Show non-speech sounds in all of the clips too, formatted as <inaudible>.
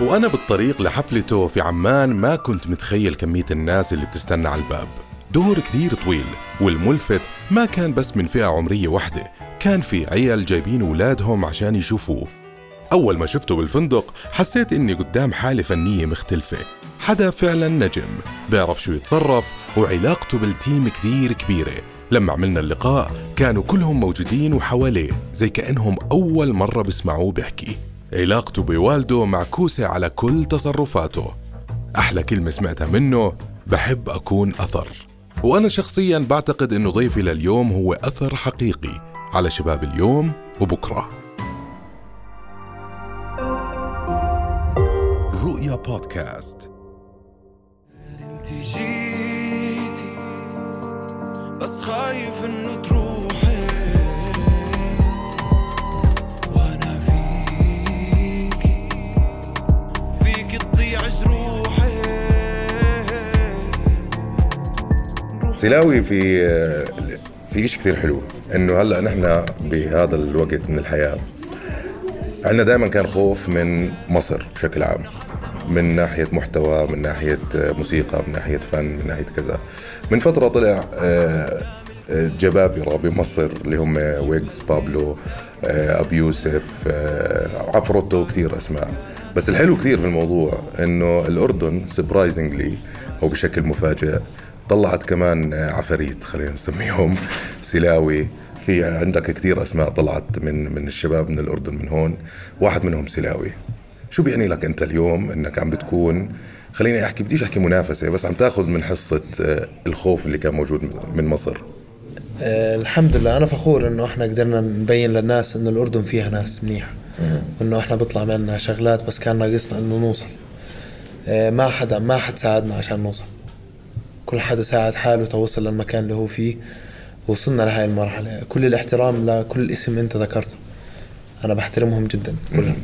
وأنا بالطريق لحفلته في عمان ما كنت متخيل كمية الناس اللي بتستنى على الباب. دور كثير طويل والملفت ما كان بس من فئة عمرية واحدة كان في عيال جايبين أولادهم عشان يشوفوه. أول ما شفته بالفندق حسيت إني قدام حالة فنية مختلفة. حدا فعلا نجم بيعرف شو يتصرف وعلاقته بالتيم كثير كبيرة. لما عملنا اللقاء كانوا كلهم موجودين وحواليه زي كأنهم أول مرة بيسمعوه بيحكي. علاقته بوالده معكوسة على كل تصرفاته. أحلى كلمة سمعتها منه بحب أكون أثر. وأنا شخصيا بعتقد أنه ضيفي لليوم هو أثر حقيقي على شباب اليوم وبكرة. رؤيا بودكاست. أنت جيتي؟ بس خايف إنه تروحي. سلاوي في في شيء كثير حلو إنه هلأ نحن بهذا الوقت من الحياة عندنا دائما كان خوف من مصر بشكل عام من ناحية محتوى من ناحية موسيقى من ناحية فن من ناحية كذا. من فترة طلع آه، آه، جبابره بمصر اللي هم ويجز بابلو آه، أبو يوسف آه، عفروتو كثير أسماء. بس الحلو كثير في الموضوع إنه الأردن surprisingly أو بشكل مفاجئ طلعت كمان عفاريت خلينا نسميهم سلاوي في عندك كثير أسماء طلعت من من الشباب من الأردن من هون. واحد منهم سلاوي شو بيعني لك أنت اليوم إنك عم بتكون؟ خليني أحكي بديش أحكي منافسة بس عم تاخذ من حصة آه، الخوف اللي كان موجود من مصر. آه، الحمد لله أنا فخور إنه إحنا قدرنا نبين للناس إنه الأردن فيها ناس منيح وانه إحنا بيطلع معنا شغلات بس كان ناقصنا إنه نوصل. آه، ما حدا ما حد ساعدنا عشان نوصل. كل حدا ساعد حاله توصل للمكان اللي هو فيه. وصلنا لهاي المرحلة. كل الاحترام لكل اسم أنت ذكرته. أنا بحترمهم جدا كلهم.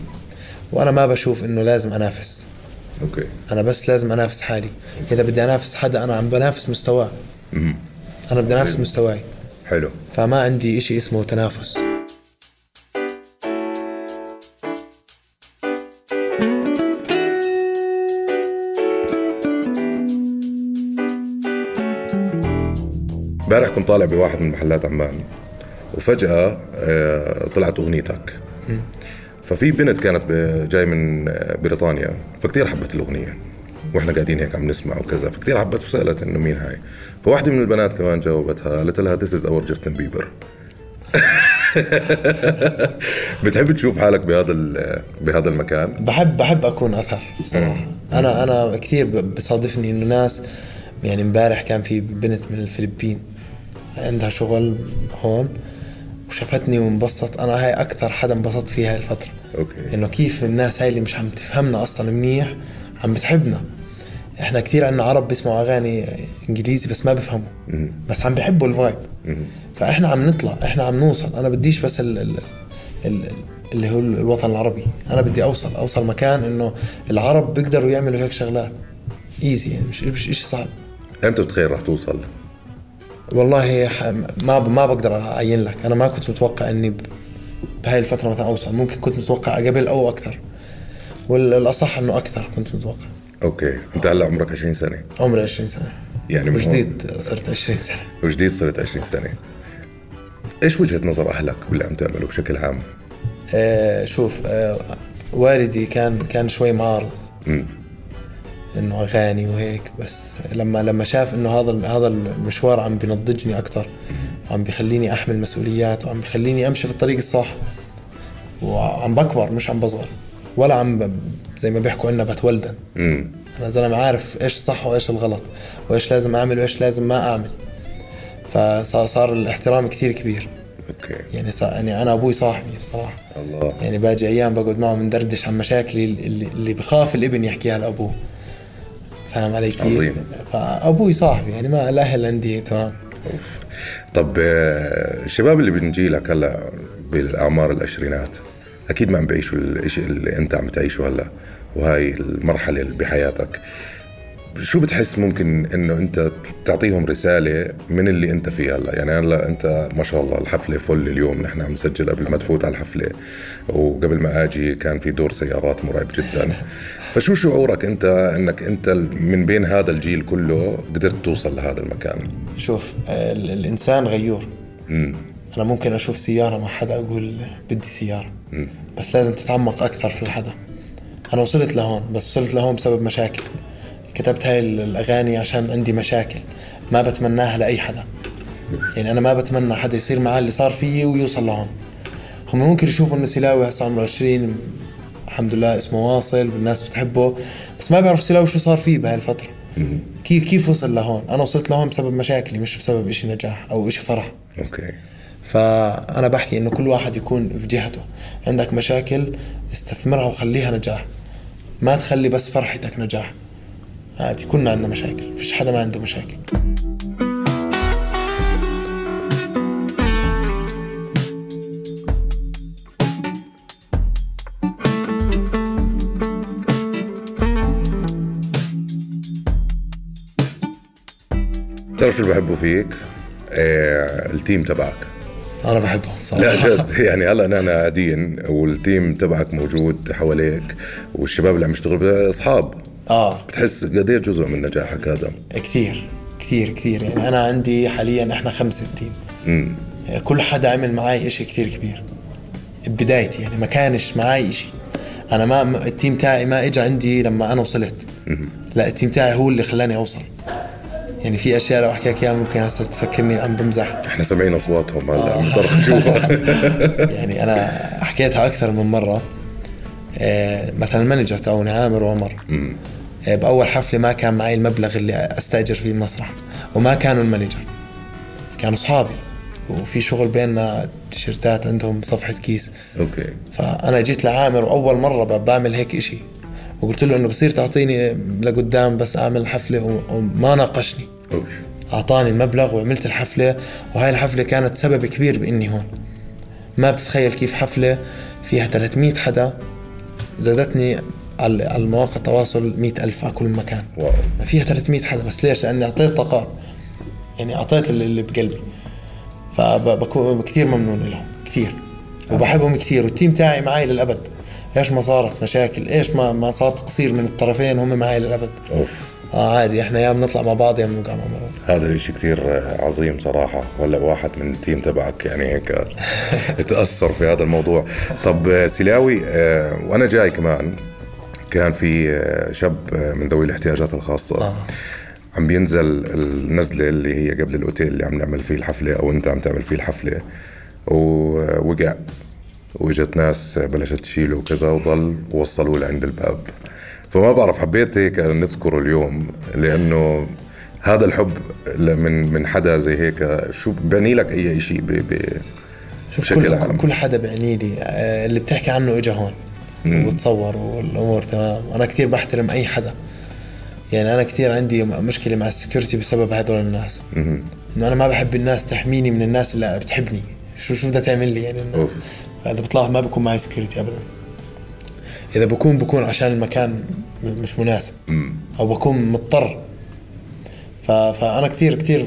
وأنا ما بشوف إنه لازم أنافس. أوكي. أنا بس لازم أنافس حالي. إذا بدي أنافس حدا أنا عم بنافس مستواه. أنا بدي أنافس مستواي. حلو. فما عندي إشي اسمه تنافس. امبارح كنت طالع بواحد من محلات عمان وفجأة آه، طلعت أغنيتك. ففي بنت كانت جاي من آه، بريطانيا فكتير حبت الأغنية وإحنا قاعدين هيك عم نسمع وكذا فكتير حبت وسألت إنه مين هاي. فواحدة من البنات كمان جاوبتها قالت لها this is our Justin Bieber. <laughs> بتحب تشوف حالك بهذا بهذا المكان؟ بحب بحب أكون أثر صراحة أنا أنا كثير بصادفني إنه ناس يعني امبارح كان في بنت من الفلبين عندها شغل هون وشافتني وانبسطت. أنا هاي أكثر حدا انبسطت فيها هاي الفترة. Okay. إنه كيف الناس هاي اللي مش عم تفهمنا أصلا منيح عم بتحبنا. إحنا كثير عنا عرب بيسمعوا أغاني إنجليزي بس ما بيفهموا بس عم بيحبوا ال vibe فإحنا عم نطلع إحنا عم نوصل. أنا بديش بس ال ال ال اللي هو الوطن العربي. أنا بدي أوصل أوصل مكان إنه العرب بيقدروا يعملوا هيك شغلات. ايزي يعني مش مش شيء صعب. إمتى بتخيل رح توصل؟ والله ما ما بقدر أعين لك. أنا ما كنت متوقع إني بهاي الفترة مثلا أوصل. ممكن كنت متوقع قبل أو أكثر. والأصح إنه أكثر كنت متوقع. أوكي. أنت هلأ عمرك 20 سنة. عمري 20 سنة. يعني وجديد صرت 20 سنة. وجديد صرت 20 سنة. إيش وجهة نظر أهلك باللي عم تعمله بشكل عام؟ آه شوف آه والدي كان كان شوي معارض إنه اغاني وهيك بس لما لما شاف إنه هذا هذا المشوار عم بينضجني أكثر وعم بيخليني أحمل مسؤوليات وعم بيخليني أمشي في الطريق الصح وعم بكبر مش عم بصغر ولا عم ب... زي ما بيحكوا عنا بتولدن. أنا زلمة عارف إيش الصح وإيش الغلط وإيش لازم أعمل وإيش لازم ما أعمل. فصار صار الاحترام كثير كبير. أوكي. يعني صار يعني أنا أبوي صاحبي بصراحة. الله. يعني باجي أيام بقعد معه بندردش عن مشاكلي اللي, اللي بخاف الإبن يحكيها لأبوه. فاهم علي كيف؟ عظيم. فأبوي صاحبي يعني ما الاهل عندي تمام؟ طب آه، الشباب اللي بنجي لك هلا بالأعمار العشرينات أكيد ما عم بيعيشوا الشيء اللي أنت عم تعيشه هلا وهاي المرحلة اللي بحياتك. شو بتحس ممكن إنه أنت تعطيهم رسالة من اللي أنت فيه هلا؟ يعني هلا أنت ما شاء الله الحفلة فل اليوم نحن عم نسجل قبل ما تفوت على الحفلة وقبل ما آجي كان في دور سيارات مرعب جدا. فشو شعورك انت انك انت من بين هذا الجيل كله قدرت توصل لهذا المكان؟ شوف ال- الإنسان غيور. امم أنا ممكن أشوف سيارة مع حدا أقول بدي سيارة. بس لازم تتعمق أكثر في الحدا. أنا وصلت لهون بس وصلت لهون بسبب مشاكل. كتبت هاي ال- الأغاني عشان عندي مشاكل. ما بتمناها لأي حدا. يعني أنا ما بتمنى حدا يصير معاه اللي صار فيي ويوصل لهون. هم ممكن يشوفوا إنه سلاوي هسه عمره 20 الحمد لله اسمه واصل والناس بتحبه بس ما بيعرف سلاوي شو صار فيه بهاي الفترة كيف كيف وصل لهون؟ أنا وصلت لهون بسبب مشاكلي مش بسبب إشي نجاح أو إشي فرح. أوكي. فأنا بحكي إنه كل واحد يكون في جهته. عندك مشاكل استثمرها وخليها نجاح. ما تخلي بس فرحتك نجاح. عادي كلنا عندنا مشاكل فيش حدا ما عنده مشاكل. بتعرف شو بحبه فيك؟ آه التيم تبعك. أنا بحبهم صراحة. لا جد. <laughs> يعني هلا نحن قاعدين وال team تبعك موجود حواليك والشباب اللي عم يشتغلوا أصحاب. آه. بتحس قد إيه جزء من نجاحك هذا؟ كثير كثير كثير. يعني أنا عندي حاليا إحنا خمسة team امم كل حدا عمل معي إشي كثير كبير. بدايتي يعني ما كانش معي إشي. أنا ما ما- ال team تاعي ما اجى عندي لما أنا وصلت. لا ال team تاعي هو اللي خلاني أوصل. يعني في أشياء لو احكي لك إياها ممكن هسه تفكرني عم بمزح. إحنا سامعين اصواتهم هلا من طرف جوا يعني أنا حكيتها أكثر من مرة. آه، مثلا ال manager تاعوني عامر وعمر. آه، بأول حفلة ما كان معي المبلغ اللي أستأجر فيه المسرح وما كانوا ال manager. كانوا أصحابي وفي شغل بيننا تيشيرتات عندهم صفحة كيس. Okay. فأنا جيت لعامر وأول مرة بعمل هيك إشي. وقلت له إنه بصير تعطيني لقدام بس أعمل حفلة وما ناقشني. أوف. أعطاني المبلغ وعملت الحفلة وهاي الحفلة كانت سبب كبير بإني هون. ما بتتخيل كيف حفلة فيها 300 حدا زادتني على المواقع التواصل 100 ألف على كل مكان. واو. ما فيها 300 حدا بس ليش؟ لأني أعطيت طاقات. يعني أعطيت اللي بقلبي. فبكون كثير ممنون لهم كثير. وبحبهم كثير. وال team تاعي معي للأبد. إيش ما صارت مشاكل؟ إيش ما ما صار تقصير من الطرفين هم معي للأبد. أوف. آه عادي إحنا يا بنطلع مع بعض يا بنوقع مع بعض. هذا الاشي كثير عظيم صراحة ولا واحد من ال team تبعك يعني هيك <laughs> تأثر في هذا الموضوع. طب سلاوي آه، وأنا جاي كمان كان في آه، شاب آه، من ذوي الاحتياجات الخاصة. آه. عم بينزل النزلة اللي هي قبل الأوتيل اللي عم نعمل فيه الحفلة أو أنت عم تعمل فيه الحفلة. ووقع وإجت ناس بلشت تشيله وكذا وضل ووصلوه لعند الباب. فما بعرف حبيت هيك نذكره اليوم لأنه هذا الحب من من حدا زي هيك. شو بعني لك أي شيء ب ب شوف بشكل كل, عام. كل حدا بعني لي. آه، اللي بتحكي عنه اجى هون وتصور والأمور تمام. أنا كثير بحترم أي حدا. يعني أنا كثير عندي مشكلة مع السكيورتي بسبب هدول الناس. إنه أنا ما بحب الناس تحميني من الناس اللي بتحبني. شو شو بدها تعمل لي؟ يعني أوف. هذا بطلع ما بكون معي سكيورتي ابدا. إذا بكون بكون عشان المكان مش مناسب. أو بكون مضطر. ف... فانا كثير كثير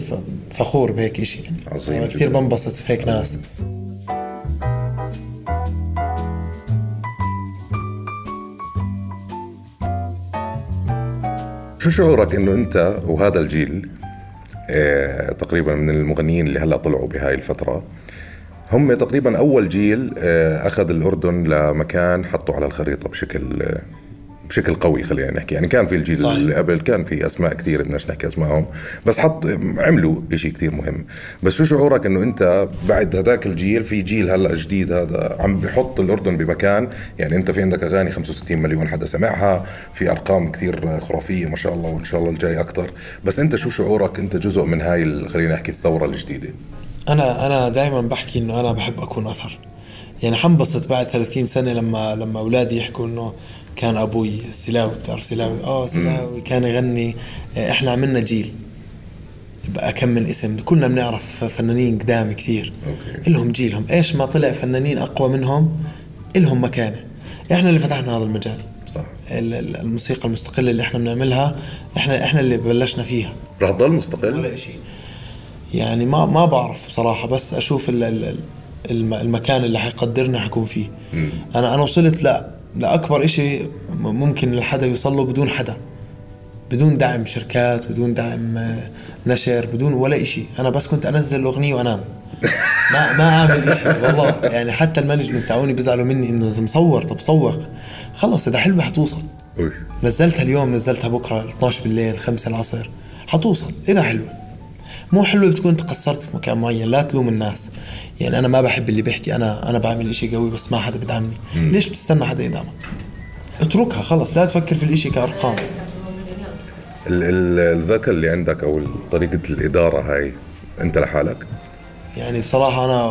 فخور بهيك شيء يعني. عظيم كثير. بنبسط في هيك ناس. شو شعورك إنه أنت وهذا الجيل آه، تقريبا من المغنيين اللي هلأ طلعوا بهاي الفترة هم تقريبا أول جيل آه، أخذ الأردن لمكان حطه على الخريطة بشكل آه، بشكل قوي خلينا نحكي. يعني كان في الجيل صحيح. اللي قبل كان في أسماء كثير بدناش نحكي أسمائهم بس حط عملوا شيء كثير مهم. بس شو شعورك إنه أنت بعد هذاك الجيل في جيل هلأ جديد هذا عم بحط الأردن بمكان؟ يعني أنت في عندك أغاني 65 مليون حدا سمعها في أرقام كثير خرافية ما شاء الله وإن شاء الله الجاي أكثر. بس أنت شو شعورك؟ أنت جزء من هاي خلينا نحكي الثورة الجديدة. أنا أنا دائما بحكي إنه أنا بحب أكون أثر. يعني حنبسط بعد 30 سنة لما لما أولادي يحكوا إنه كان أبوي سلاوي بتعرف سلاوي؟ آه سلاوي كان يغني. إحنا عملنا جيل. بقى كم من اسم. كلنا بنعرف فنانين قدام كثير. Okay. إلهم جيلهم إيش ما طلع فنانين أقوى منهم؟ إلهم مكانة. إحنا اللي فتحنا هذا المجال. صح. ال- ال- الموسيقى المستقلة اللي إحنا بنعملها إحنا إحنا اللي بلشنا فيها. رح تضل مستقل ولا شيء يعني ما ما بعرف بصراحة بس أشوف ال ال الم- المكان اللي حيقدرني حكون فيه. أنا أنا وصلت لا لاكبر إشي م- ممكن لحدا يوصل له بدون حدا بدون دعم شركات بدون دعم آه، نشر بدون ولا إشي. أنا بس كنت أنزل اغنيه وأنام. <laughs> ما ما أعمل إشي والله. يعني حتى المانجمنت تاعوني بيزعلوا مني إنه إذا مصور طب سوق خلص إذا حلوة حتوصل. نزلتها اليوم نزلتها بكرة 12 بالليل 5 العصر حتوصل إذا حلوة. مو حلوة بتكون انت قصرت في مكان معين لا تلوم الناس. يعني أنا ما بحب اللي بيحكي أنا أنا بعمل إشي قوي بس ما حدا بدعمني. ليش بتستنى حدا يدعمك؟ اتركها خلص لا تفكر في الإشي كأرقام. ال- ال- الذكاء اللي عندك أو طريقة الإدارة هاي أنت لحالك؟ يعني بصراحة أنا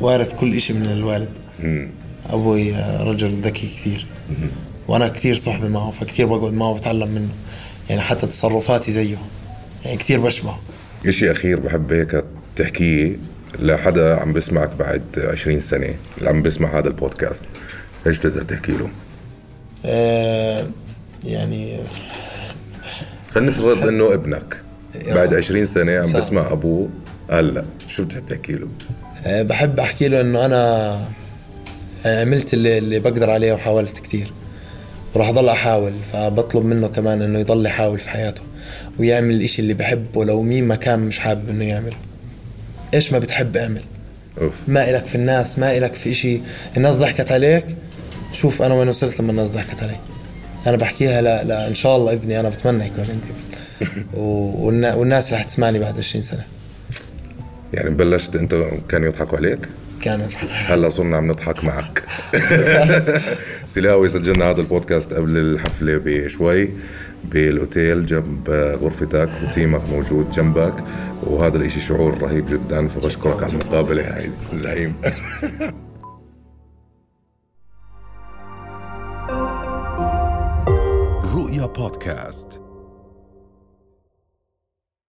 وارث كل إشي من الوالد. أبوي رجل ذكي كثير. وأنا كثير صحبه معه فكثير بقعد معه وبتعلم منه. يعني حتى تصرفاتي زيه. يعني كثير بشبه إشي أخير بحب هيك تحكيه لحدا عم بسمعك بعد 20 سنة اللي عم بسمع هذا البودكاست إيش بتقدر تحكي له؟ آه يعني خلينا نفرض إنه ابنك بعد 20 سنة عم صح. بسمع أبوه هلا شو بتحب تحكي له؟ آه، بحب أحكي له إنه أنا آه، عملت اللي, اللي بقدر عليه وحاولت كثير وراح اضل أحاول فبطلب منه كمان إنه يضل يحاول في حياته ويعمل الإشي اللي بحبه لو مين ما كان مش حابب إنه يعمله. إيش ما بتحب اعمل. أوف. ما إلك في الناس ما إلك في إشي. الناس ضحكت عليك شوف أنا وين وصلت لما الناس ضحكت علي. أنا بحكيها لا, لا إن شاء الله ابني أنا بتمنى يكون عندي ابن. <laughs> والناس رح تسمعني بعد 20 سنة. يعني بلشت انت كانوا يضحكوا عليك؟ كان هلا صرنا عم نضحك معك. <laughs> سلاوي سجلنا هذا البودكاست قبل الحفلة بشوي بالأوتيل جنب غرفتك وتيمك موجود جنبك وهذا الإشي شعور رهيب جدا فبشكرك على المقابلة هاي زعيم. <laughs> رؤيا بودكاست.